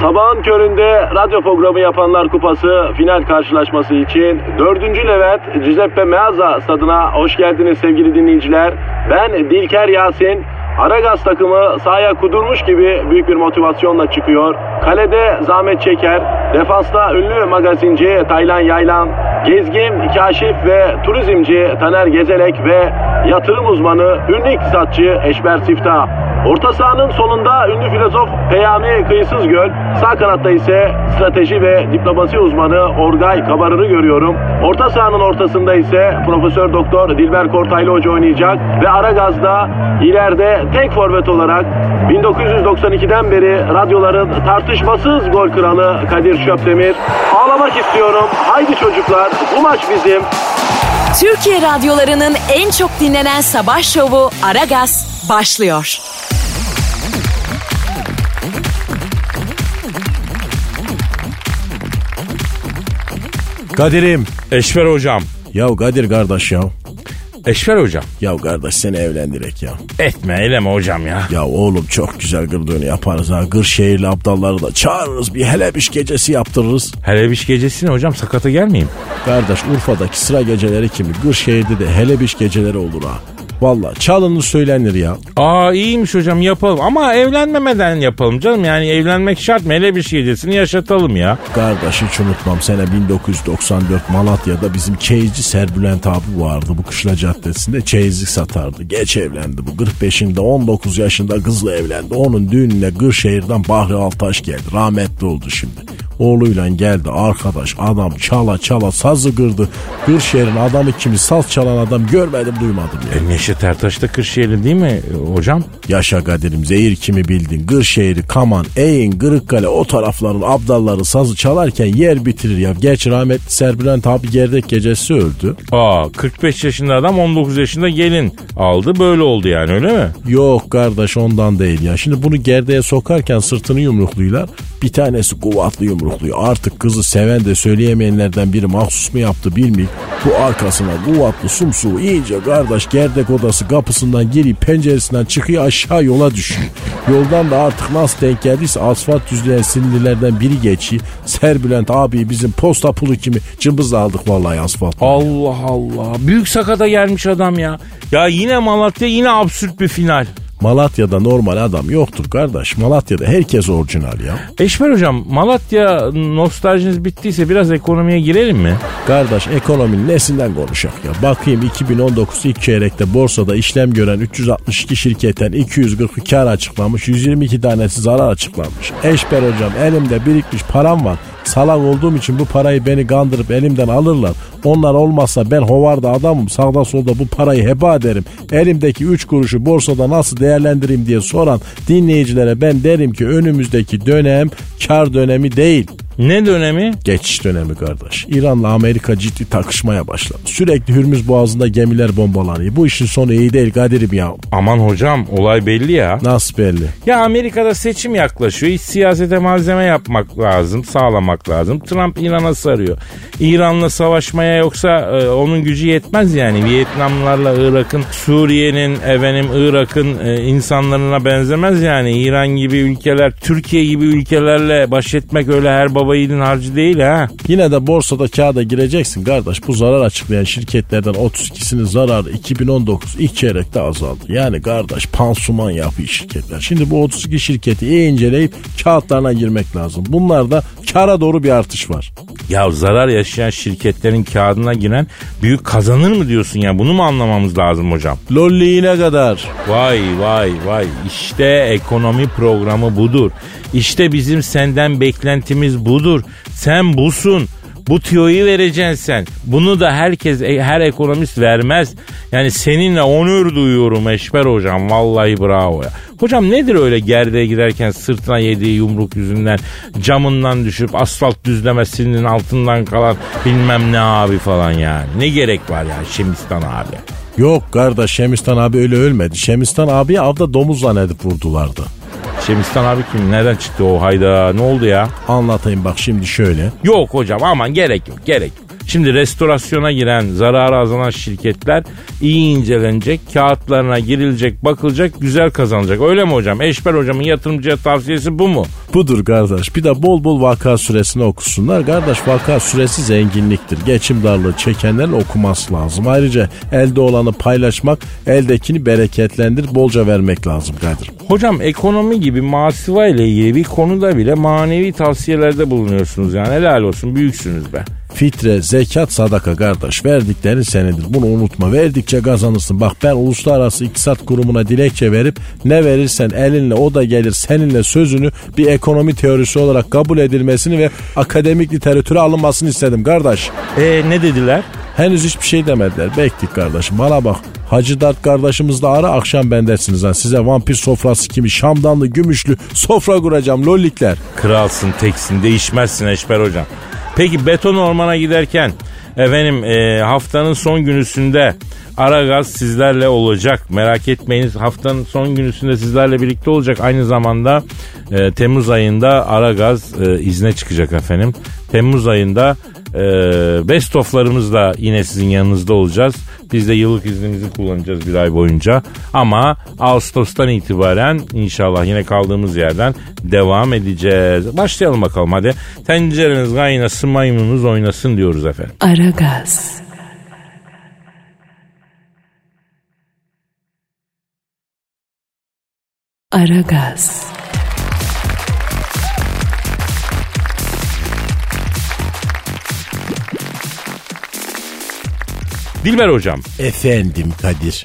Sabahın köründe radyo programı yapanlar kupası final karşılaşması için 4. Levent Giuseppe Meazza stadına hoş geldiniz sevgili dinleyiciler. Ben Dilker Yasin. Aragaz takımı sahaya kudurmuş gibi büyük bir motivasyonla çıkıyor. Kalede zahmet çeker. Defansta ünlü magazinci Taylan Yaylan, gezgin, kaşif ve turizmci Taner Gezelek ve yatırım uzmanı ünlü iktisatçı Eşber Siftah. Orta sahanın solunda ünlü filozof Peyami Kıyısız Göl, sağ kanatta ise strateji ve diplomasi uzmanı Orgay Kabarır'ı görüyorum. Orta sahanın ortasında ise Profesör Doktor Dilber Kortaylı Hoca oynayacak ve Aragaz'da ileride tek forvet olarak 1992'den beri radyoların tartışmasız gol kralı Kadir Şöpdemir. Ağlamak istiyorum. Haydi çocuklar bu maç bizim. Türkiye radyolarının en çok dinlenen sabah şovu Aragaz başlıyor. Kadir'im. Eşver hocam. Ya Kadir kardeş ya. Eşver hocam. Ya kardeş seni evlendirek ya. Etme eyleme hocam ya. Ya oğlum çok güzel gırdığını yaparız ha. Gırşehirli abdalları da çağırırız bir helebiş gecesi yaptırırız. Helebiş gecesine hocam sakata gelmeyeyim. Kardeş Urfa'daki sıra geceleri kimi Gırşehir'de de helebiş geceleri olur ha. Valla çalınır söylenir ya. Aa iyiymiş hocam yapalım ama evlenmemeden yapalım canım. Yani evlenmek şart mı? Hele bir gecesini yaşatalım ya. Kardeş hiç unutmam sene 1994 Malatya'da bizim çeyizci Serbülent abi vardı bu Kışla Caddesi'nde çeyizlik satardı. Geç evlendi bu 45'inde 19 yaşında kızla evlendi. Onun düğününe Kırşehir'den Bahri Altaş geldi. Rahmetli oldu şimdi. Oğluyla geldi arkadaş adam çala çala sazı kırdı. Kırşehir'in adamı kimi saz çalan adam görmedim duymadım ya. E, Neşet Ertaş da Kırşehirli değil mi hocam? Yaşa Kadir'im zehir kimi bildin. Gırşehir'i, Kaman, Eğin, Kırıkkale o tarafların abdalları sazı çalarken yer bitirir ya. Geç rahmetli Serbülent abi gerdek gecesi öldü. Aa 45 yaşında adam 19 yaşında gelin aldı böyle oldu yani öyle mi? Yok kardeş ondan değil ya. Şimdi bunu gerdeğe sokarken sırtını yumrukluyorlar. Bir tanesi kuvvetli yumrukluyor. Artık kızı seven de söyleyemeyenlerden biri mahsus mu yaptı bilmiyorum. Bu arkasına kuvvetli sumsuğu iyice kardeş gerdek odası kapısından girip penceresinden çıkıyor aşağı yola düşüyor. Yoldan da artık nasıl denk geldiyse asfalt düzleyen sinirlilerden biri geçiyor. Serbülent abi bizim posta pulu kimi cımbızla aldık vallahi asfalt. Allah Allah büyük sakata gelmiş adam ya. Ya yine Malatya yine absürt bir final. Malatya'da normal adam yoktur kardeş. Malatya'da herkes orijinal ya. Eşmer hocam Malatya nostaljiniz bittiyse biraz ekonomiye girelim mi? Kardeş ekonominin nesinden konuşak ya? Bakayım 2019 ilk çeyrekte borsada işlem gören 362 şirketten 240 kar açıklamış, 122 tanesi zarar açıklanmış. Eşber hocam elimde birikmiş param var. Salak olduğum için bu parayı beni kandırıp elimden alırlar. Onlar olmazsa ben hovarda adamım. Sağda solda bu parayı heba ederim. Elimdeki 3 kuruşu borsada nasıl değerlendireyim diye soran dinleyicilere ben derim ki önümüzdeki dönem kar dönemi değil. Ne dönemi? Geçiş dönemi kardeş. İran'la Amerika ciddi takışmaya başladı. Sürekli Hürmüz Boğazı'nda gemiler bombalanıyor. Bu işin sonu iyi değil Kadir'im ya. Aman hocam olay belli ya. Nasıl belli? Ya Amerika'da seçim yaklaşıyor. İç siyasete malzeme yapmak lazım, sağlamak lazım. Trump İran'a sarıyor. İran'la savaşmaya yoksa e, onun gücü yetmez yani. Vietnamlarla Irak'ın, Suriye'nin, efendim Irak'ın e, insanlarına benzemez yani. İran gibi ülkeler, Türkiye gibi ülkelerle baş etmek öyle her baba yiğidin harcı değil ha. Yine de borsada kağıda gireceksin kardeş. Bu zarar açıklayan şirketlerden 32'sinin zararı 2019 ilk çeyrekte azaldı. Yani kardeş pansuman yapıyor şirketler. Şimdi bu 32 şirketi iyi inceleyip kağıtlarına girmek lazım. Bunlarda kara doğru bir artış var. Ya zarar yaşayan şirketlerin kağıdına giren büyük kazanır mı diyorsun ya? Bunu mu anlamamız lazım hocam? Lolliğine kadar. Vay vay vay işte ekonomi programı budur. İşte bizim senden beklentimiz budur. Sen busun. Bu tüyoyu vereceksin sen. Bunu da herkes, e, her ekonomist vermez. Yani seninle onur duyuyorum Eşber hocam. Vallahi bravo ya. Hocam nedir öyle gerdeğe giderken sırtına yediği yumruk yüzünden camından düşüp asfalt düzlemesinin altından kalan bilmem ne abi falan yani. Ne gerek var ya Şemistan abi. Yok kardeş Şemistan abi öyle ölmedi. Şemistan abiye avda domuz zannedip vurdulardı. Şemistan abi kim? Nereden çıktı o hayda? Ne oldu ya? Anlatayım bak şimdi şöyle. Yok hocam aman gerek yok gerek yok. Şimdi restorasyona giren zararı azalan şirketler iyi incelenecek, kağıtlarına girilecek, bakılacak, güzel kazanacak. Öyle mi hocam? Eşber hocamın yatırımcıya tavsiyesi bu mu? Budur kardeş. Bir de bol bol vaka süresini okusunlar. Kardeş vaka süresi zenginliktir. Geçim darlığı çekenlerin okuması lazım. Ayrıca elde olanı paylaşmak, eldekini bereketlendir, bolca vermek lazım Kadir. Hocam ekonomi gibi masiva ile ilgili bir konuda bile manevi tavsiyelerde bulunuyorsunuz yani helal olsun büyüksünüz be. Fitre, zekat, sadaka kardeş. Verdiklerin senedir. Bunu unutma. Verdikçe kazanırsın. Bak ben Uluslararası İktisat Kurumu'na dilekçe verip ne verirsen elinle o da gelir seninle sözünü bir ekonomi teorisi olarak kabul edilmesini ve akademik literatüre alınmasını istedim kardeş. E ne dediler? Henüz hiçbir şey demediler. Bektik kardeşim. Bana bak. Hacı Dert kardeşimiz de ara akşam bendesiniz ha. Size vampir sofrası kimi şamdanlı gümüşlü sofra kuracağım lollikler. Kralsın teksin değişmezsin Eşber hocam. Peki beton ormana giderken efendim e, haftanın son günüsünde ara gaz sizlerle olacak. Merak etmeyiniz haftanın son günüsünde sizlerle birlikte olacak. Aynı zamanda e, Temmuz ayında ara gaz e, izne çıkacak efendim. Temmuz ayında best of'larımızla yine sizin yanınızda olacağız. Biz de yıllık iznimizi kullanacağız bir ay boyunca. Ama Ağustos'tan itibaren inşallah yine kaldığımız yerden devam edeceğiz. Başlayalım bakalım hadi. Tencereniz kaynasın maymununuz oynasın diyoruz efendim. Aragaz. Aragaz. Dilber hocam Efendim Kadir.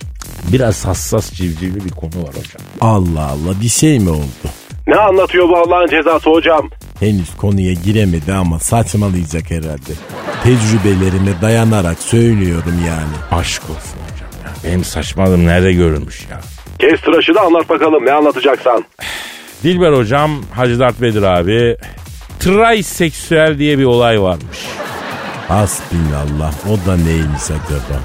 biraz hassas civcivli bir konu var hocam. Allah Allah bir şey mi oldu? Ne anlatıyor bu Allah'ın cezası hocam? Henüz konuya giremedi ama saçmalayacak herhalde. Tecrübelerime dayanarak söylüyorum yani. Aşk olsun hocam ya. Benim saçmalığım nerede görülmüş ya. Kes tıraşı da anlat bakalım ne anlatacaksan. Dilber hocam Hacı Dert Vedir abi triseksüel diye bir olay varmış. Hasbinallah o da neymiş acaba?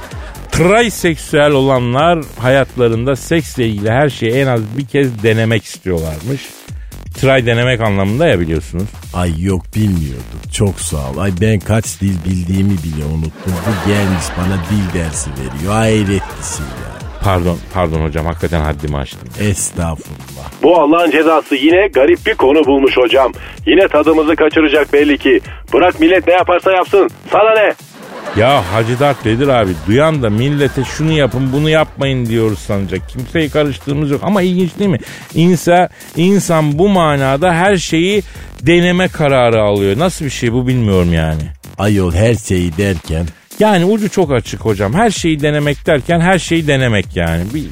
Triseksüel olanlar hayatlarında seksle ilgili her şeyi en az bir kez denemek istiyorlarmış. Try denemek anlamında ya biliyorsunuz. Ay yok bilmiyordum. Çok sağ ol. Ay ben kaç dil bildiğimi bile unuttum. Bu gelmiş bana dil dersi veriyor. Hayretlisin ya. Pardon, pardon hocam hakikaten haddimi aştım. Estağfurullah. Bu Allah'ın cezası yine garip bir konu bulmuş hocam. Yine tadımızı kaçıracak belli ki. Bırak millet ne yaparsa yapsın. Sana ne? Ya Hacı Dert Vedir abi duyan da millete şunu yapın bunu yapmayın diyoruz sanacak. Kimseyi karıştığımız yok ama ilginç değil mi? İnsan, insan bu manada her şeyi deneme kararı alıyor. Nasıl bir şey bu bilmiyorum yani. Ayol her şeyi derken Yani ucu çok açık hocam. Her şeyi denemek derken her şeyi denemek yani. Bir,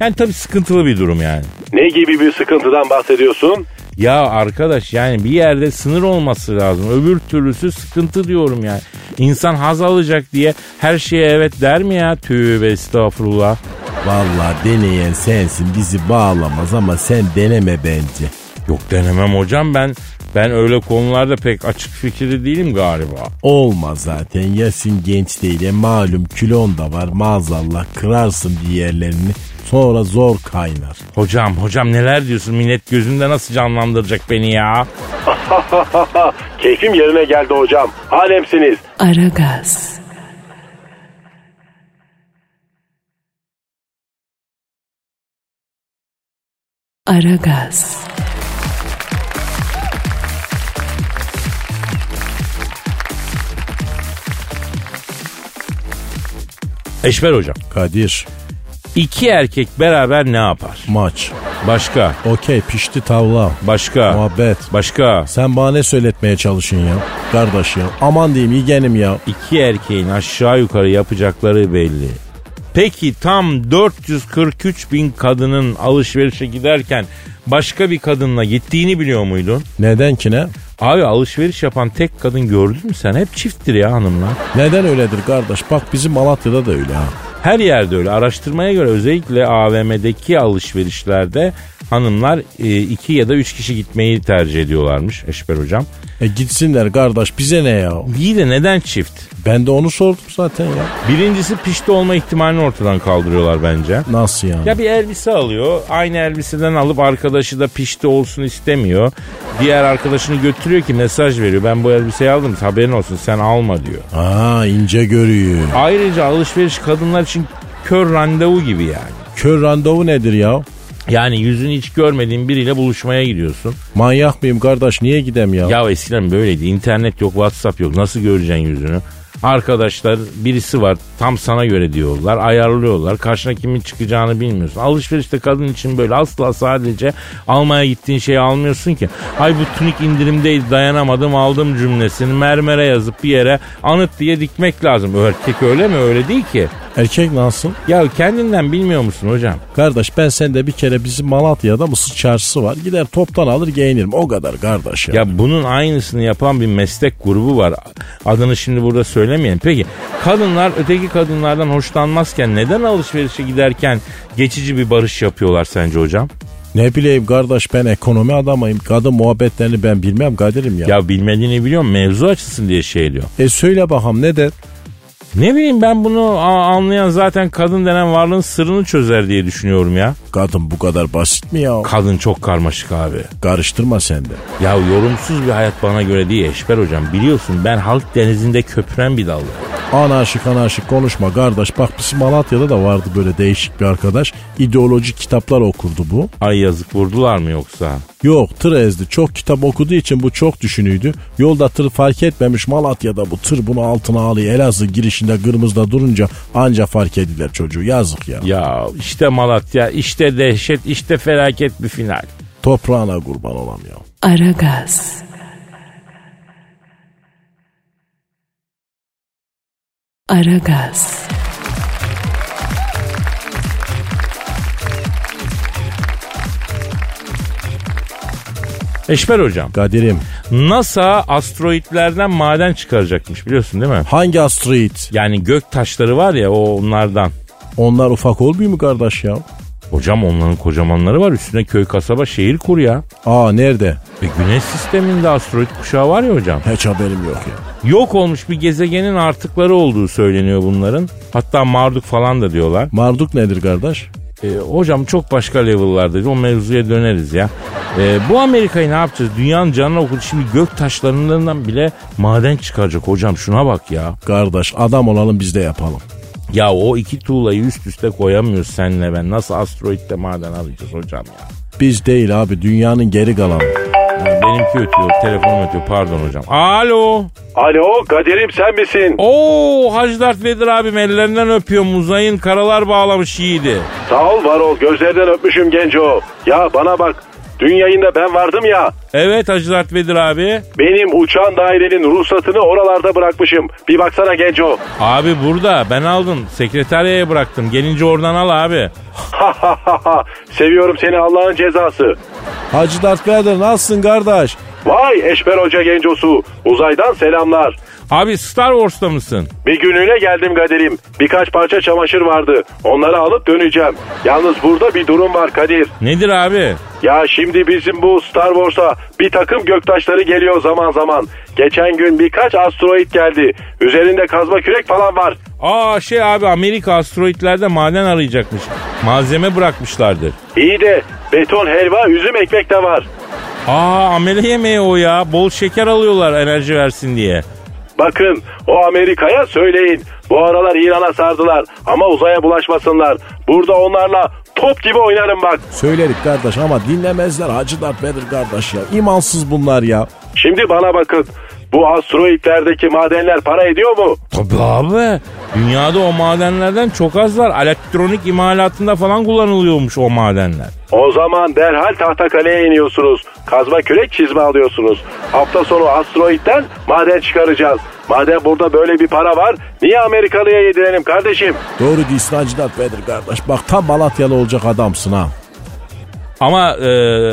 yani tabii sıkıntılı bir durum yani. Ne gibi bir sıkıntıdan bahsediyorsun? Ya arkadaş yani bir yerde sınır olması lazım. Öbür türlüsü sıkıntı diyorum yani. İnsan haz alacak diye her şeye evet der mi ya? Tövbe estağfurullah. Vallahi deneyen sensin bizi bağlamaz ama sen deneme bence. Yok denemem hocam ben ben öyle konularda pek açık fikirli değilim galiba. Olmaz zaten yaşın genç değil ya malum kilon da var maazallah kırarsın bir yerlerini sonra zor kaynar. Hocam hocam neler diyorsun millet gözünde nasıl canlandıracak beni ya? Keyfim yerine geldi hocam. Alemsiniz. Aragaz. Aragaz. Eşber hocam. Kadir. İki erkek beraber ne yapar? maç. Başka. Okey pişti tavla. Başka. Muhabbet. başka. Sen bana ne söyletmeye çalışın ya. Kardeş ya. Aman diyeyim yeğenim ya. iki erkeğin aşağı yukarı yapacakları belli. Peki tam 443 bin kadının alışverişe giderken başka bir kadınla gittiğini biliyor muydun? Neden ki ne? Abi alışveriş yapan tek kadın gördün mü sen? Hep çifttir ya hanımlar. Neden öyledir kardeş? Bak bizim Malatya'da da öyle ha. Her yerde öyle. Araştırmaya göre özellikle AVM'deki alışverişlerde hanımlar e, iki ya da üç kişi gitmeyi tercih ediyorlarmış Eşber hocam. E gitsinler kardeş bize ne ya? İyi de neden çift? Ben de onu sordum zaten ya. Birincisi pişti olma ihtimalini ortadan kaldırıyorlar bence. Nasıl yani? Ya bir elbise alıyor. Aynı elbiseden alıp arkadaşı da pişti olsun istemiyor. Diğer arkadaşını götürüyor ki mesaj veriyor. Ben bu elbiseyi aldım haberin olsun sen alma diyor. Aa ince görüyor. Ayrıca alışveriş kadınlar için kör randevu gibi yani. Kör randevu nedir ya? Yani yüzünü hiç görmediğin biriyle buluşmaya gidiyorsun. Manyak mıyım kardeş? Niye gidem ya? Ya eskiden böyleydi. İnternet yok, WhatsApp yok. Nasıl göreceksin yüzünü? Arkadaşlar birisi var. Tam sana göre diyorlar. Ayarlıyorlar. Karşına kimin çıkacağını bilmiyorsun. Alışverişte kadın için böyle asla sadece almaya gittiğin şeyi almıyorsun ki. Ay bu tunik indirimdeydi. Dayanamadım aldım cümlesini. Mermere yazıp bir yere anıt diye dikmek lazım. Erkek öyle mi? Öyle değil ki Erkek nasıl? ya kendinden bilmiyor musun hocam Kardeş ben sende bir kere bizim Malatya'da mısır çarşısı var. Gider toptan alır giyinirim. O kadar kardeş ya. Ya bunun aynısını yapan bir meslek grubu var. Adını şimdi burada söylemeyelim. Peki kadınlar öteki kadınlardan hoşlanmazken neden alışverişe giderken geçici bir barış yapıyorlar sence hocam? Ne bileyim kardeş ben ekonomi adamıyım. Kadın muhabbetlerini ben bilmem Kadir'im ya. Ya bilmediğini biliyorum mevzu açılsın diye şey diyor. E söyle bakalım ne der? Ne bileyim ben bunu anlayan zaten kadın denen varlığın sırrını çözer diye düşünüyorum ya. Kadın bu kadar basit mi ya? Kadın çok karmaşık abi. Karıştırma sen de. Ya yorumsuz bir hayat bana göre değil Eşber hocam. Biliyorsun ben halk denizinde köpüren bir dallı. Anarşik anarşik konuşma kardeş. Bak bizim Malatya'da da vardı böyle değişik bir arkadaş. İdeolojik kitaplar okurdu bu. Ay yazık vurdular mı yoksa? Yok tır ezdi. Çok kitap okuduğu için bu çok düşünüydü. Yolda tır fark etmemiş Malatya'da bu tır bunu altına alıyor. Elazığ girişinde kırmızıda durunca anca fark ediler çocuğu. Yazık ya. Ya işte Malatya, işte dehşet, işte felaket bir final. Toprağına kurban olam ya. Aragaz, Aragaz, Eşber hocam, Kadir'im NASA asteroidlerden maden çıkaracakmış biliyorsun değil mi? hangi asteroid? Yani gök taşları var ya o onlardan. Onlar ufak olmuyor mu kardeş ya? Hocam onların kocamanları var üstüne köy kasaba şehir kur ya. Aa nerede? E güneş sisteminde asteroid kuşağı var ya hocam. Hiç haberim yok ya. Yok olmuş bir gezegenin artıkları olduğu söyleniyor bunların. Hatta Marduk falan da diyorlar. Marduk nedir kardeş? E, hocam çok başka level'lardayız. O mevzuya döneriz ya. E, bu Amerika'yı ne yapacağız? Dünyanın canına okudu. Şimdi gök taşlarından bile maden çıkaracak hocam. Şuna bak ya. Kardeş adam olalım biz de yapalım. Ya o iki tuğlayı üst üste koyamıyoruz senle ben. Nasıl asteroitte maden alacağız hocam ya? Biz değil abi dünyanın geri kalanı. Yani benimki ötüyor. Telefonum ötüyor. Pardon hocam. Alo. Alo Kadir'im sen misin? Oo Hacı Dert Vedir abim ellerinden öpüyorum. Uzayın karalar bağlamış yiğidi. Sağ ol var ol gözlerden öpmüşüm genco. Ya bana bak dün yayında ben vardım ya. Evet Hacı Dert Vedir abi. Benim uçağın dairenin ruhsatını oralarda bırakmışım. Bir baksana genco. Abi burada ben aldım. Sekreteryaya bıraktım. Gelince oradan al abi. Seviyorum seni Allah'ın cezası. Hacı Dert Vedir nasılsın kardeş? Vay Eşber Hoca gencosu. Uzaydan selamlar. Abi Star Wars'ta mısın? Bir günlüğüne geldim Kadir'im. Birkaç parça çamaşır vardı. Onları alıp döneceğim. Yalnız burada bir durum var Kadir. Nedir abi? Ya şimdi bizim bu Star Wars'a bir takım göktaşları geliyor zaman zaman. Geçen gün birkaç asteroid geldi. Üzerinde kazma kürek falan var. Aa şey abi Amerika asteroidlerde maden arayacakmış. Malzeme bırakmışlardır. İyi de beton helva üzüm ekmek de var. Aa amele yemeği o ya. Bol şeker alıyorlar enerji versin diye. Bakın o Amerika'ya söyleyin. Bu aralar İran'a sardılar ama uzaya bulaşmasınlar. Burada onlarla top gibi oynarım bak. Söyledik kardeş ama dinlemezler Hacı Dert Vedir kardeş ya. İmansız bunlar ya. Şimdi bana bakın. Bu asteroidlerdeki madenler para ediyor mu? Tabii abi. Dünyada o madenlerden çok az var. Elektronik imalatında falan kullanılıyormuş o madenler. O zaman derhal Tahtakale'ye iniyorsunuz. Kazma kürek çizme alıyorsunuz. Hafta sonu asteroidden maden çıkaracağız. Madem burada böyle bir para var niye Amerikalıya yedirelim kardeşim? Doğru değilsin Hacı Dert Vedir kardeş. Bak tam Malatyalı olacak adamsın ha. Ama e,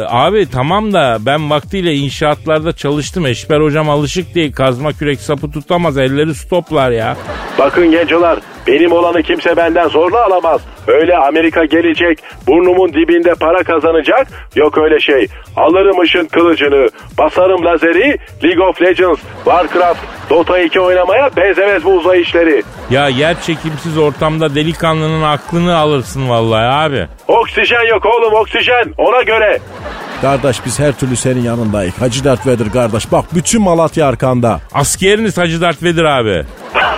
abi tamam da ben vaktiyle inşaatlarda çalıştım. Eşber hocam alışık değil. Kazma kürek sapı tutamaz. Elleri stoplar ya. Bakın gencolar benim olanı kimse benden zorla alamaz. Öyle Amerika gelecek burnumun dibinde para kazanacak yok öyle şey. Alırım ışın kılıcını basarım lazeri League of Legends, Warcraft, Dota 2 oynamaya benzemez bu uzay işleri. Ya yer çekimsiz ortamda delikanlının aklını alırsın vallahi abi. Oksijen yok oğlum oksijen ona göre. Kardeş biz her türlü senin yanındayız. Hacı Dert Vedir kardeş. Bak bütün Malatya arkanda. Askeriniz Hacı Dert Vedir abi.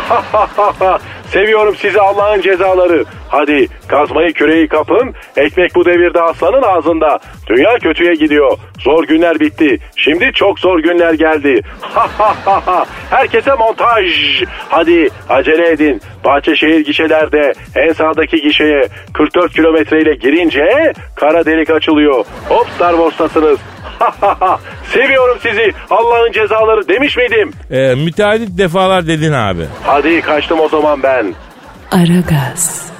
Seviyorum sizi Allah'ın cezaları. Hadi kazmayı küreği kapın. Ekmek bu devirde aslanın ağzında. Dünya kötüye gidiyor. Zor günler bitti. Şimdi çok zor günler geldi. Herkese montaj. Hadi acele edin. Bahçeşehir gişelerde en sağdaki gişeye 44 kilometreyle girince kara delik açılıyor. Hop Star Wars'tasınız. Seviyorum sizi Allah'ın cezaları demiş miydim? Ee, müteahhit defalar dedin abi. Hadi kaçtım o zaman ben. Aragaz.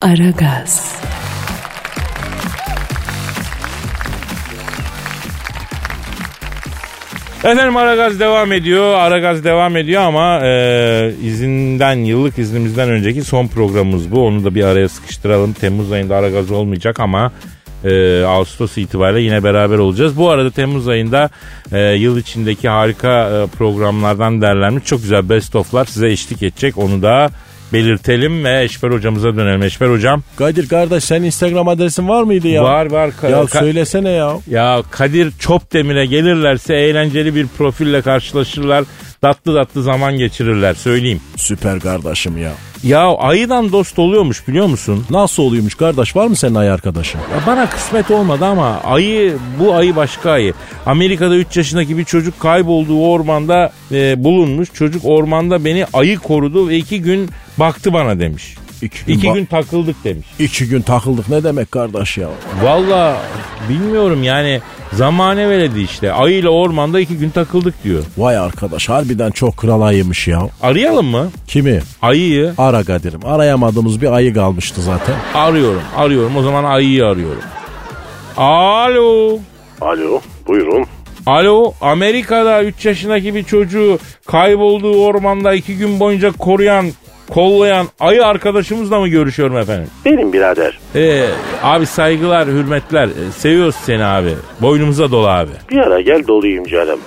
Aragaz. Efendim Aragaz devam ediyor. Aragaz devam ediyor ama e, izinden, yıllık iznimizden önceki son programımız bu. Onu da bir araya sıkıştıralım. Temmuz ayında Aragaz olmayacak ama e, Ağustos itibariyle yine beraber olacağız. Bu arada Temmuz ayında e, yıl içindeki harika e, programlardan derlenmiş çok güzel best of'lar size eşlik edecek. Onu da belirtelim ve Eşber hocamıza dönelim. Eşber hocam. Kadir kardeş senin Instagram adresin var mıydı ya? Var var. Ka- Ya söylesene ya. Ya Kadir Çopdemir'e gelirlerse eğlenceli bir profille karşılaşırlar. Tatlı tatlı zaman geçirirler söyleyeyim. Süper kardeşim ya. Ya ayıdan dost oluyormuş biliyor musun? Nasıl oluyormuş kardeş var mı senin ay arkadaşın? Ya bana kısmet olmadı ama ayı bu ayı başka ayı. Amerika'da 3 yaşındaki bir çocuk kaybolduğu ormanda e, bulunmuş. Çocuk ormanda beni ayı korudu ve 2 gün baktı bana demiş. İki gün, 2 ba- gün takıldık demiş. iki gün takıldık ne demek kardeş ya? Valla bilmiyorum yani zamane veledi işte. Ayı ile ormanda 2 gün takıldık diyor. Vay arkadaş harbiden çok kral ayıymış ya. Arayalım mı? Kimi? Ayıyı Ara Kadir'im. Arayamadığımız bir ayı kalmıştı zaten. arıyorum. Arıyorum. O zaman ayıyı arıyorum. Alo. Alo buyurun. Alo Amerika'da 3 yaşındaki bir çocuğu kaybolduğu ormanda 2 gün boyunca koruyan, kollayan ayı arkadaşımızla mı görüşüyorum efendim? Benim birader. Ee, abi saygılar, hürmetler. Ee, seviyoruz seni abi. Boynumuza dolu abi. Bir ara gel dolayım canım.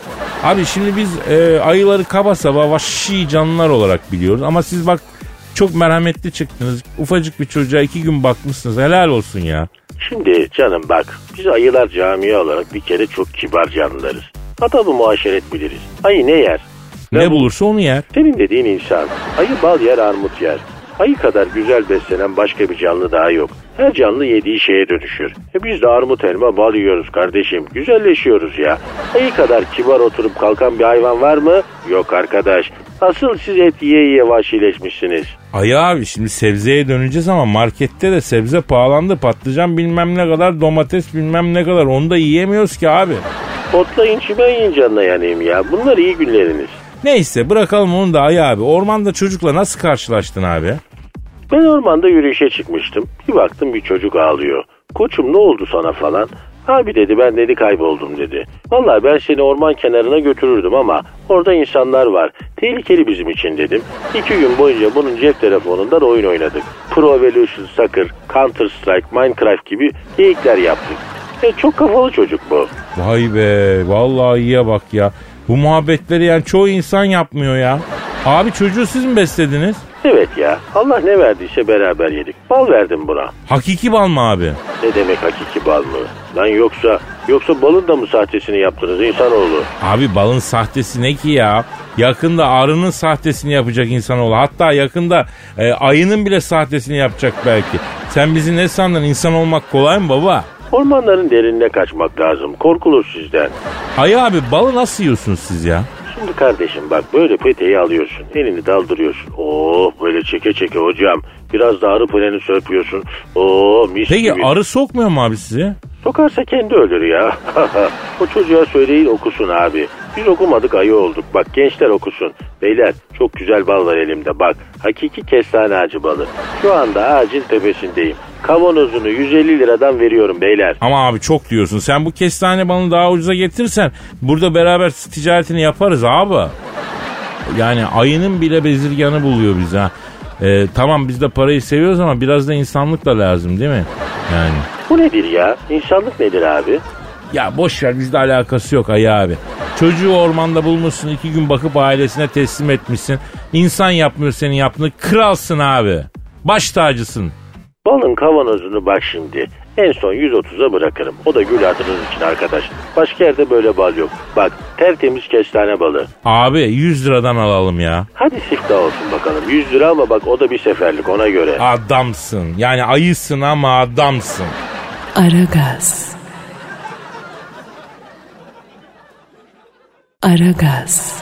Abi şimdi biz e, ayıları kaba saba vahşi canlılar olarak biliyoruz. Ama siz bak çok merhametli çıktınız. Ufacık bir çocuğa iki gün bakmışsınız. Helal olsun ya. Şimdi canım bak biz ayılar camia olarak bir kere çok kibar canlılarız. Adabı muaşeret biliriz. Ayı ne yer? Ne bulursa onu yer. Senin dediğin insan. Ayı bal yer armut yer. Ayı kadar güzel beslenen başka bir canlı daha yok. Her canlı yediği şeye dönüşür. E biz de armut elma bal yiyoruz kardeşim. Güzelleşiyoruz ya. Ayı kadar kibar oturup kalkan bir hayvan var mı? Yok arkadaş. Asıl siz et yiye yiye vahşileşmişsiniz. Ayı abi şimdi sebzeye döneceğiz ama markette de sebze pahalandı. Patlıcan bilmem ne kadar domates bilmem ne kadar. Onu da yiyemiyoruz ki abi. Otlayın çimen yiyin canına yanayım ya. Bunlar iyi günleriniz. Neyse bırakalım onu da ayı abi. Ormanda çocukla nasıl karşılaştın abi? Ben ormanda yürüyüşe çıkmıştım. Bir baktım bir çocuk ağlıyor. Koçum ne oldu sana falan. Abi dedi ben dedi kayboldum dedi. Vallahi ben seni orman kenarına götürürdüm ama orada insanlar var. Tehlikeli bizim için dedim. İki gün boyunca bunun cep telefonundan oyun oynadık. Pro Evolution Soccer, Counter Strike, Minecraft gibi geyikler yaptık. E, çok kafalı çocuk bu. Vay be vallahi iyiye bak ya. Bu muhabbetleri yani çoğu insan yapmıyor ya. Abi çocuğu siz mi beslediniz? Evet ya Allah ne verdiyse beraber yedik. Bal verdim buna. Hakiki bal mı abi? Ne demek hakiki bal mı? Lan yoksa yoksa balın da mı sahtesini yaptınız insanoğlu? Abi balın sahtesi ne ki ya? Yakında arının sahtesini yapacak insanoğlu. Hatta yakında e, ayının bile sahtesini yapacak belki. Sen bizi ne sandın? İnsan olmak kolay mı baba? Ormanların derinine kaçmak lazım. Korkulur sizden. Ayı abi balı nasıl yiyorsunuz siz ya? Şimdi kardeşim bak böyle peteği alıyorsun. Elini daldırıyorsun. Oo böyle çeke çeke hocam. Biraz da arı poleni sörpüyorsun. Oo mis Peki gibi. arı sokmuyor mu abi sizi? Sokarsa kendi ölür ya. o çocuğa söyleyin okusun abi. Biz okumadık ayı olduk. Bak gençler okusun. Beyler çok güzel bal var elimde bak. Hakiki kestane ağacı balı. Şu anda ağacın tepesindeyim. Kavanozunu 150 liradan veriyorum beyler. Ama abi çok diyorsun. Sen bu kestane balını daha ucuza getirsen burada beraber ticaretini yaparız abi. Yani ayının bile bezirganı buluyor bize. ha. Ee, tamam biz de parayı seviyoruz ama biraz da insanlık da lazım değil mi? Yani. Bu nedir ya? İnsanlık nedir abi? Ya boş ver bizde alakası yok ayı abi. Çocuğu ormanda bulmuşsun iki gün bakıp ailesine teslim etmişsin. İnsan yapmıyor senin yaptığını kralsın abi. Baş tacısın. Balın kavanozunu bak şimdi. En son 130'a bırakırım. O da gül hatırınız için arkadaş. Başka yerde böyle bal yok. Bak tertemiz kestane balı. Abi 100 liradan alalım ya. Hadi siftah olsun bakalım. 100 lira ama bak o da bir seferlik ona göre. Adamsın. Yani ayısın ama adamsın. Aragaz. Aragaz.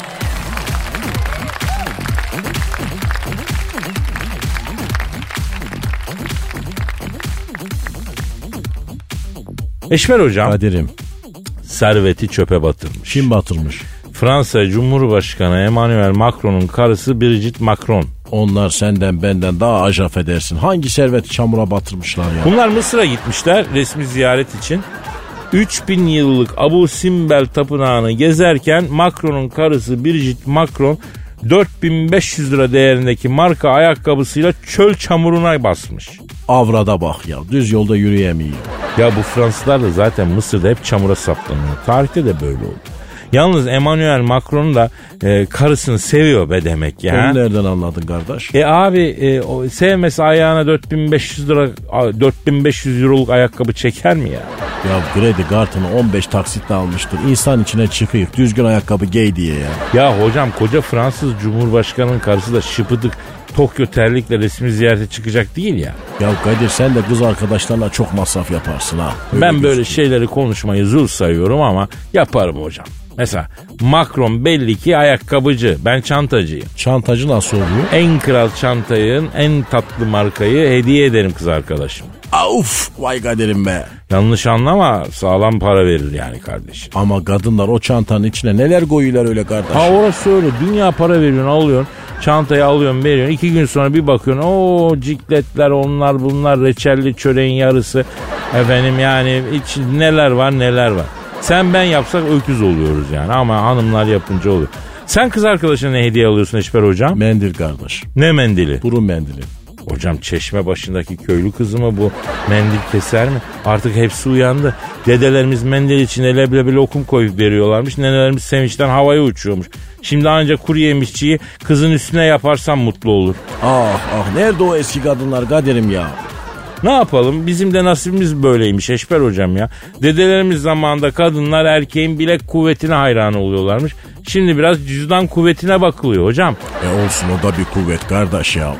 Eşmer hocam Kadir'im serveti çöpe batırmış. kim batırmış? Fransa Cumhurbaşkanı Emmanuel Macron'un karısı Brigitte Macron. Onlar senden benden daha acaf edersin. Hangi serveti çamura batırmışlar ya? Bunlar Mısır'a gitmişler resmi ziyaret için. 3000 yıllık Abu Simbel tapınağını gezerken Macron'un karısı Brigitte Macron 4500 lira değerindeki marka ayakkabısıyla çöl çamuruna basmış. Avrada bak ya düz yolda yürüyemiyor. Ya bu Fransızlar da zaten Mısır'da hep çamura saplanıyor. Tarihte de böyle oldu. Yalnız Emmanuel Macron da e, karısını seviyor be demek ya. Onu nereden anladın kardeş? E abi e, o sevmesi ayağına 4500 lira a- 4500 euroluk ayakkabı çeker mi ya? Ya kredi kartını 15 taksitle almıştır. İnsan içine çıkıyor. Düzgün ayakkabı giy diye ya. Ya hocam koca Fransız Cumhurbaşkanı'nın karısı da şıpıdık Tokyo terlikle resmi ziyarete çıkacak değil ya. Ya Kadir sen de kız arkadaşlarla çok masraf yaparsın ha. Öyle ben böyle şeyleri konuşmayı zul sayıyorum ama yaparım hocam. Mesela Macron belli ki ayakkabıcı. Ben çantacıyım. Çantacı nasıl oluyor? En kral çantayın en tatlı markayı hediye ederim kız arkadaşım. Of vay Kadir'im be. Yanlış anlama sağlam para verir yani kardeşim. Ama kadınlar o çantanın içine neler koyuyorlar öyle kardeş. Ha orası öyle dünya para veriyorsun alıyorsun çantayı alıyorsun veriyorsun iki gün sonra bir bakıyorsun o cikletler onlar bunlar reçelli çöreğin yarısı efendim yani iç, neler var neler var. Sen ben yapsak öküz oluyoruz yani ama hanımlar yapınca oluyor. Sen kız arkadaşına ne hediye alıyorsun Eşber hocam? Mendil kardeş. Ne mendili? Burun mendili. Hocam çeşme başındaki köylü kızı mı bu? Mendil keser mi? Artık hepsi uyandı. Dedelerimiz mendil içine leblebi lokum koyup veriyorlarmış. Nenelerimiz sevinçten havaya uçuyormuş. Şimdi ancak kuru yemişçiyi kızın üstüne yaparsam mutlu olur. Ah ah nerede o eski kadınlar Kadir'im ya. Ne yapalım? Bizim de nasibimiz böyleymiş Eşber hocam ya. Dedelerimiz zamanında kadınlar erkeğin bilek kuvvetine hayran oluyorlarmış. Şimdi biraz cüzdan kuvvetine bakılıyor hocam. E olsun o da bir kuvvet kardeş ya.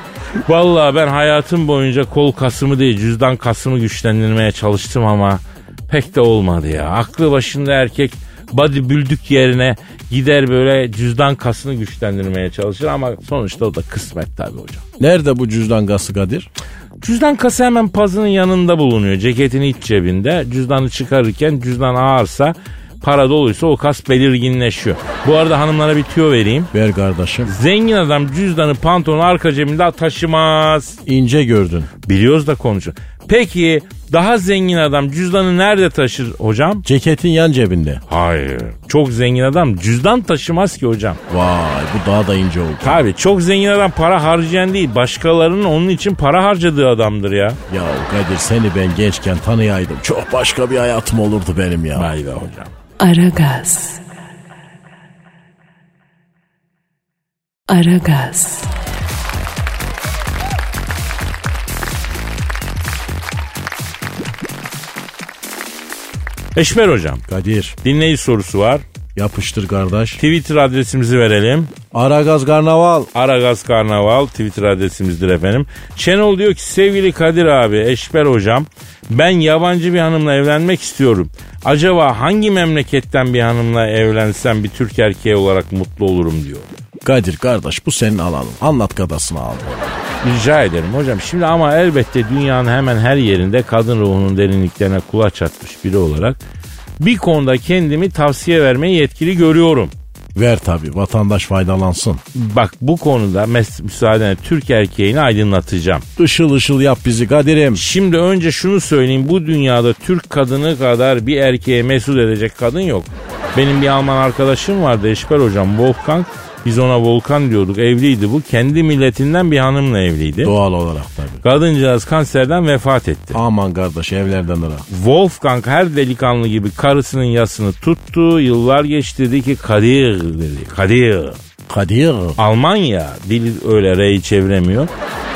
Vallahi ben hayatım boyunca kol kasımı değil cüzdan kasımı güçlendirmeye çalıştım ama pek de olmadı ya. Aklı başında erkek body büldük yerine gider böyle cüzdan kasını güçlendirmeye çalışır ama sonuçta o da kısmet tabii hocam. Nerede bu cüzdan gası Kadir? Cüzdan kası hemen pazının yanında bulunuyor. Ceketin iç cebinde. Cüzdanı çıkarırken cüzdan ağırsa para doluysa o kas belirginleşiyor. Bu arada hanımlara bir tüyo vereyim. Ver kardeşim. Zengin adam cüzdanı pantolonun arka cebinde taşımaz. İnce gördün. Biliyoruz da konuşuyor. Peki daha zengin adam cüzdanı nerede taşır hocam? Ceketin yan cebinde. Hayır. Çok zengin adam cüzdan taşımaz ki hocam. Vay bu daha da ince oldu. Tabii çok zengin adam para harcayan değil. Başkalarının onun için para harcadığı adamdır ya. Ya Kadir seni ben gençken tanıyaydım. Çok başka bir hayatım olurdu benim ya. Vay be hocam. Aragaz. Aragaz. Eşmer hocam Kadir dinleyici sorusu var. yapıştır kardeş. Twitter adresimizi verelim. Aragaz Karnaval. Aragaz Karnaval Twitter adresimizdir efendim. Şenol diyor ki sevgili Kadir abi, Eşber hocam ben yabancı bir hanımla evlenmek istiyorum. Acaba hangi memleketten bir hanımla evlensem bir Türk erkeği olarak mutlu olurum diyor. Kadir kardeş bu senin alanın. Anlat kadasını al. Rica ederim hocam. Şimdi ama elbette dünyanın hemen her yerinde kadın ruhunun derinliklerine kulaç atmış biri olarak bir konuda kendimi tavsiye vermeyi yetkili görüyorum. Ver tabi vatandaş faydalansın. Bak bu konuda mes- müsaadenle Türk erkeğini aydınlatacağım. Işıl ışıl yap bizi Kadir'im. Şimdi önce şunu söyleyeyim. Bu dünyada Türk kadını kadar bir erkeğe mesut edecek kadın yok. Benim bir Alman arkadaşım vardı Eşber hocam Wolfgang. Biz ona Volkan diyorduk. Evliydi bu. Kendi milletinden bir hanımla evliydi. Doğal olarak tabi. Kadıncağız kanserden vefat etti. Aman kardeş evlerden ırak. Wolfgang her delikanlı gibi karısının yasını tuttu. Yıllar geçti dedi ki Kadir dedi. Kadir. Kadir. Almanya dili öyle reyi çevremiyor.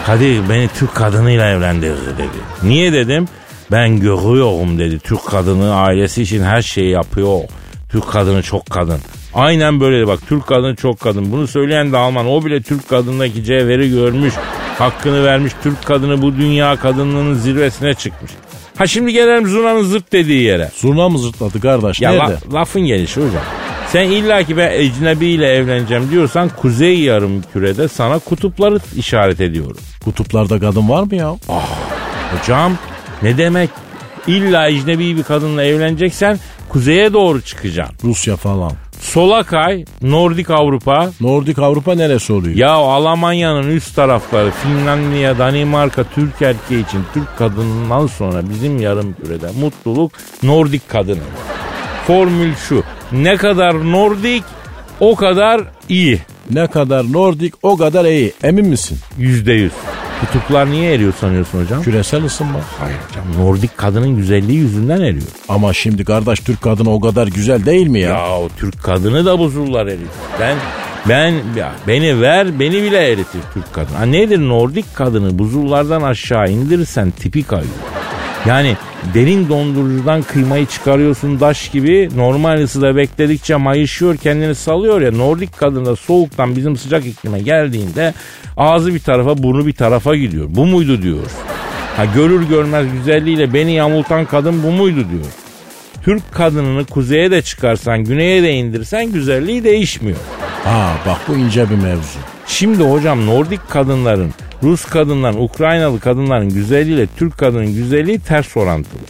Kadir beni Türk kadınıyla evlendirdi dedi. Niye dedim? Ben görüyorum dedi. Türk kadını ailesi için her şeyi yapıyor. Türk kadını çok kadın. Aynen böyle bak Türk kadını çok kadın. Bunu söyleyen de Alman. O bile Türk kadındaki cevheri görmüş. Hakkını vermiş. Türk kadını bu dünya kadınlığının zirvesine çıkmış. Ha şimdi gelelim Zurna'nın zırt dediği yere. Zurna mı zırtladı kardeş? Ya Nerede? la- lafın gelişi hocam. Sen illaki ben ecnebiyle evleneceğim diyorsan kuzey yarım kürede sana kutupları işaret ediyorum. Kutuplarda kadın var mı ya? Hocam ne demek? İlla ecnebi bir kadınla evleneceksen kuzeye doğru çıkacaksın. Rusya falan. Sola kay, Nordik Avrupa. Nordik Avrupa neresi oluyor? Ya Almanya'nın üst tarafları Finlandiya, Danimarka, Türk erkeği için Türk kadınından sonra bizim yarım kürede mutluluk Nordik kadını. Formül şu. Ne kadar Nordik o kadar iyi. Ne kadar Nordik o kadar iyi. Emin misin? Yüzde yüz. Kutuplar niye eriyor sanıyorsun hocam? Küresel ısınma. Hayır hocam. Nordik kadının güzelliği yüzünden eriyor. Ama şimdi kardeş Türk kadını o kadar güzel değil mi ya? Ya o Türk kadını da buzullar eritir. Ben ben ya beni ver beni bile eritir Türk kadını. Ha nedir Nordik kadını buzullardan aşağı indirirsen tipi kayıyor. Yani derin dondurucudan kıymayı çıkarıyorsun daş gibi normal ısıda bekledikçe mayışıyor kendini salıyor ya Nordik kadın da soğuktan bizim sıcak iklime geldiğinde ağzı bir tarafa burnu bir tarafa gidiyor. Bu muydu diyor. Ha görür görmez güzelliğiyle beni yamultan kadın bu muydu diyor. Türk kadınını kuzeye de çıkarsan güneye de indirsen güzelliği değişmiyor. Ha bak bu ince bir mevzu. Şimdi hocam Nordik kadınların, Rus kadınların, Ukraynalı kadınların güzelliğiyle Türk kadının güzelliği ters orantılı.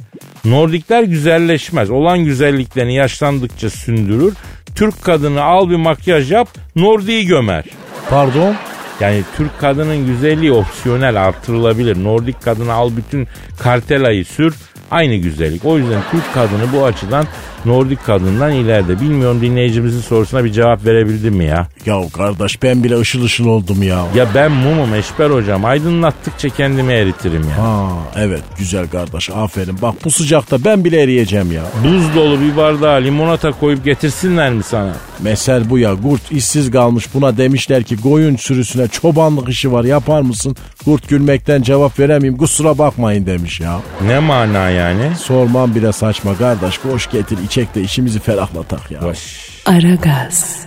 Nordikler güzelleşmez. Olan güzelliklerini yaşlandıkça sündürür. Türk kadını al bir makyaj yap, Nordik'i gömer. Pardon? Yani Türk kadının güzelliği opsiyonel artırılabilir. Nordik kadını al bütün kartelayı sür. Aynı güzellik. O yüzden Türk kadını bu açıdan Nordik kadından ileride. Bilmiyorum dinleyicimizin sorusuna bir cevap verebildim mi ya? Ya kardeş ben bile ışıl ışıl oldum ya. Ya ben mumum Eşber hocam. Aydınlattıkça kendimi eritirim ya. Ha evet güzel kardeş aferin. Bak bu sıcakta ben bile eriyeceğim ya. Buz dolu bir bardağa limonata koyup getirsinler mi sana? Mesel bu ya. Kurt işsiz kalmış buna demişler ki koyun sürüsüne çobanlık işi var yapar mısın? Kurt gülmekten cevap veremeyeyim kusura bakmayın demiş ya. Ne mana yani? Sormam bile saçma kardeş koş getir içek de işimizi ferahlatak ya. Baş. Aragaz.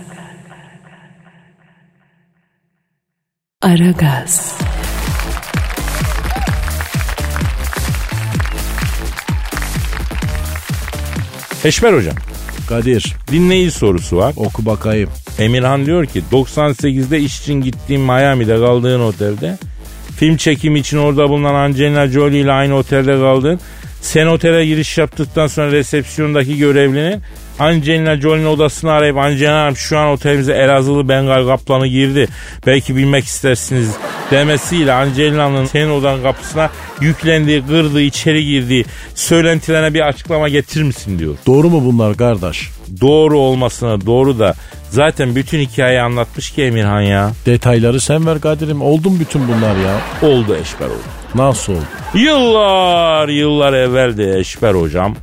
Aragaz. Eşber hocam Kadir dinleyici sorusu var. oku bakayım. Emirhan diyor ki 98'de iş için gittiğim Miami'de kaldığın otelde film çekimi için orada bulunan Angelina Jolie ile aynı otelde kaldın. Sen otele giriş yaptıktan sonra resepsiyondaki görevlinin Angelina Jolie'nin odasını arayıp Angelina Hanım şu an otelimize Elazığlı Bengal kaplanı girdi. Belki bilmek istersiniz demesiyle Angelina'nın senin odanın kapısına yüklendiği, kırdığı, içeri girdiği söylentilerine bir açıklama getirir misin diyor. Doğru mu bunlar kardeş? Doğru olmasına doğru da zaten bütün hikayeyi anlatmış ki Emirhan ya. Detayları sen ver Kadir'im. Oldu mu bütün bunlar ya? Oldu Eşber oldu. Nasıl oldu? Yıllar yıllar evvel de Eşber hocam.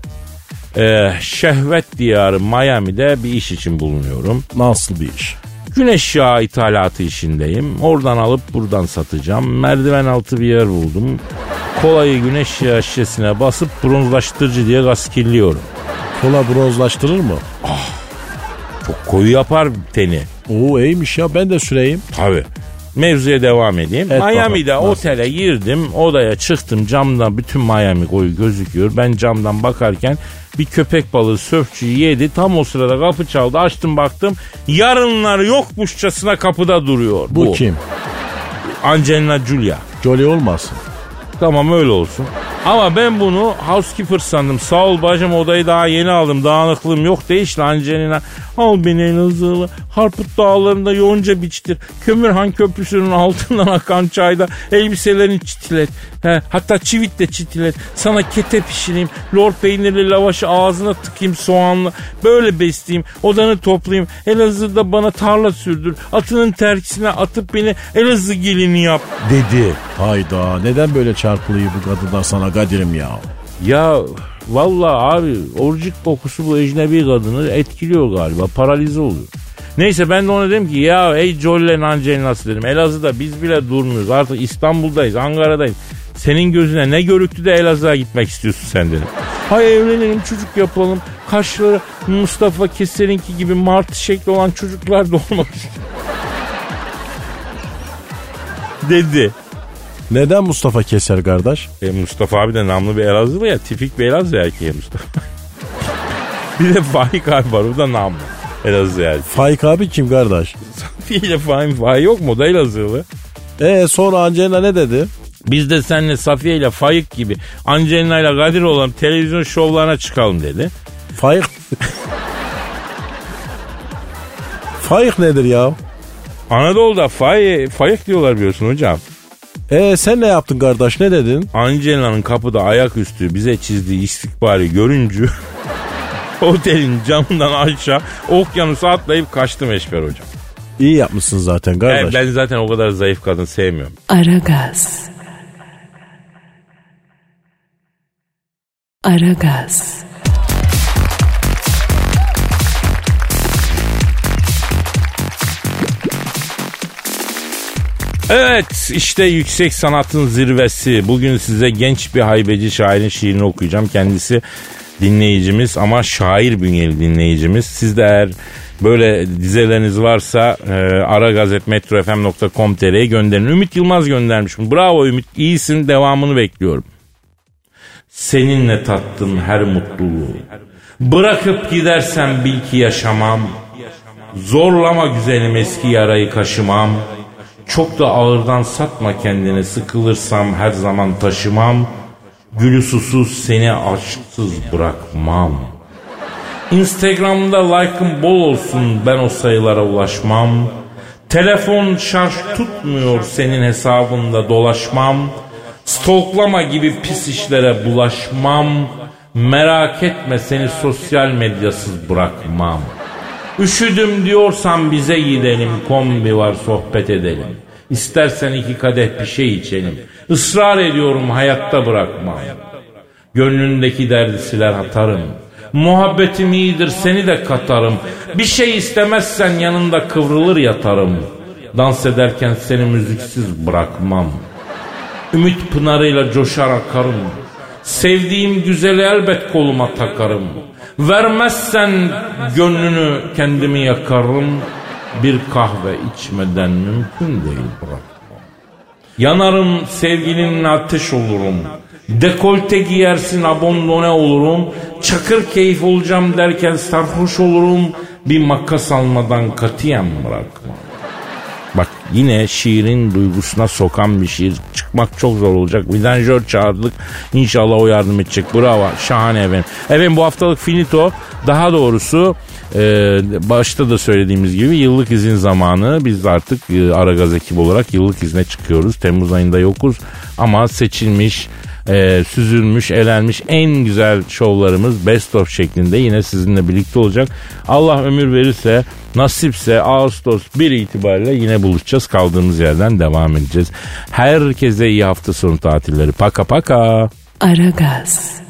Ee, şehvet diyarı Miami'de bir iş için bulunuyorum. Nasıl bir iş? Güneş yağı ithalatı işindeyim. Oradan alıp buradan satacağım. Merdiven altı bir yer buldum. Kolayı güneş yağı şişesine basıp bronzlaştırıcı diye gaskilliyorum. Kola bronzlaştırır mı? Çok koyu yapar teni. Oo iyiymiş ya ben de süreyim. Tabii. Mevzuya devam edeyim. Et Miami'de bakalım, otele girdim. Odaya çıktım. Camdan bütün Miami koyu gözüküyor. Ben camdan bakarken bir köpek balığı sörfçüyü yedi. Tam o sırada kapı çaldı. Açtım baktım. Yarınlar yokmuşçasına kapıda duruyor. Bu, Bu, kim? Angelina Julia. Jolie olmasın. Tamam öyle olsun. Ama ben bunu housekeeper sandım. Sağ ol bacım odayı daha yeni aldım. Dağınıklığım yok değişti Angelina. Al beni Elazığlı. Harput dağlarında yonca biçtir. Kömürhan köprüsünün altından akan çayda elbiselerini çitilet. He, hatta çivit de çitilet. Sana kete pişireyim. Lor peynirli lavaşı ağzına tıkayım soğanlı. Böyle besleyeyim. Odanı toplayayım. Elazığ'da bana tarla sürdür. Atının terkisine atıp beni Elazığ gelini yap dedi. Hayda neden böyle çarpılıyor bu kadınlar sana Kadir'im ya? Ya vallahi abi orcik kokusu bu ecnebi kadını etkiliyor galiba. Paralize oluyor. Neyse ben de ona dedim ki ya ey Jollen Angelina'sı dedim. Elazığ'da biz bile durmuyoruz. Artık İstanbul'dayız, Ankara'dayız. Senin gözüne ne görüktü de Elazığ'a gitmek istiyorsun sen dedim. Hay evlenelim çocuk yapalım. Kaşları Mustafa Keser'inki gibi martı şekli olan çocuklar doğmak dedi. Neden Mustafa Keser kardeş? E, Mustafa abi de namlı bir Elazığlı ya. Tipik bir Elazığ erkeği Mustafa. bir de Faik abi var. O da namlı. Elazığ erkeği. Faik abi kim kardeş? Safiye ile Faik, Faik yok mu? O da Elazığlı. E sonra Angelina ne dedi? Biz de seninle Safiye ile Faik gibi Angelina ile Kadir olalım televizyon şovlarına çıkalım dedi. Faik... Faik nedir ya? Anadolu'da Faik, Faik diyorlar biliyorsun hocam. E sen ne yaptın kardeş ne dedin? Angelina'nın kapıda ayaküstü bize çizdiği istikbali görünce otelin camından aşağı okyanusa atlayıp kaçtım Eşber hocam. İyi yapmışsın zaten kardeş. Ben, ben zaten o kadar zayıf kadın sevmiyorum. Aragaz. Aragaz. Evet işte yüksek sanatın zirvesi. Bugün size genç bir haybeci şairin şiirini okuyacağım. Kendisi dinleyicimiz ama şair bünyeli dinleyicimiz. Siz de eğer böyle dizeleriniz varsa e, aragazetmetrofm.com.tr'ye gönderin. Ümit Yılmaz göndermiş. Bravo Ümit iyisin devamını bekliyorum. Seninle tattım her mutluluğu. Bırakıp gidersen bil ki yaşamam. Zorlama güzelim eski yarayı kaşımam. Çok da ağırdan satma kendini sıkılırsam her zaman taşımam. Gülü susuz seni aşksız bırakmam. Instagram'da like'ım bol olsun ben o sayılara ulaşmam. Telefon şarj tutmuyor senin hesabında dolaşmam. Stalklama gibi pis işlere bulaşmam. Merak etme seni sosyal medyasız bırakmam. Üşüdüm diyorsan bize gidelim kombi var sohbet edelim. İstersen iki kadeh bir şey içelim. Israr ediyorum hayatta bırakmam. Gönlündeki derdi siler atarım. Muhabbetim iyidir seni de katarım. Bir şey istemezsen yanında kıvrılır yatarım. Dans ederken seni müziksiz bırakmam. Ümit pınarıyla coşar akarım. Sevdiğim güzeli elbet koluma takarım. Vermezsen gönlünü kendimi yakarım. Bir kahve içmeden mümkün değil bırakmam. Yanarım sevgilinin ateş olurum. Dekolte giyersin abondone olurum. Çakır keyif olacağım derken sarhoş olurum. Bir makas almadan katiyen bırakmam. Yine şiirin duygusuna sokan bir şiir. Çıkmak çok zor olacak. Vidanjör çağırdık. İnşallah o yardım edecek. Bravo. Şahane efendim. Efendim bu haftalık finito. Daha doğrusu e, başta da söylediğimiz gibi yıllık izin zamanı. Biz artık e, Aragaz ekibi olarak yıllık izne çıkıyoruz. Temmuz ayında yokuz. Ama seçilmiş e, süzülmüş, elenmiş en güzel şovlarımız best of şeklinde yine sizinle birlikte olacak. Allah ömür verirse, nasipse Ağustos 1 itibariyle yine buluşacağız. Kaldığımız yerden devam edeceğiz. Herkese iyi hafta sonu tatilleri. Paka paka. Aragaz.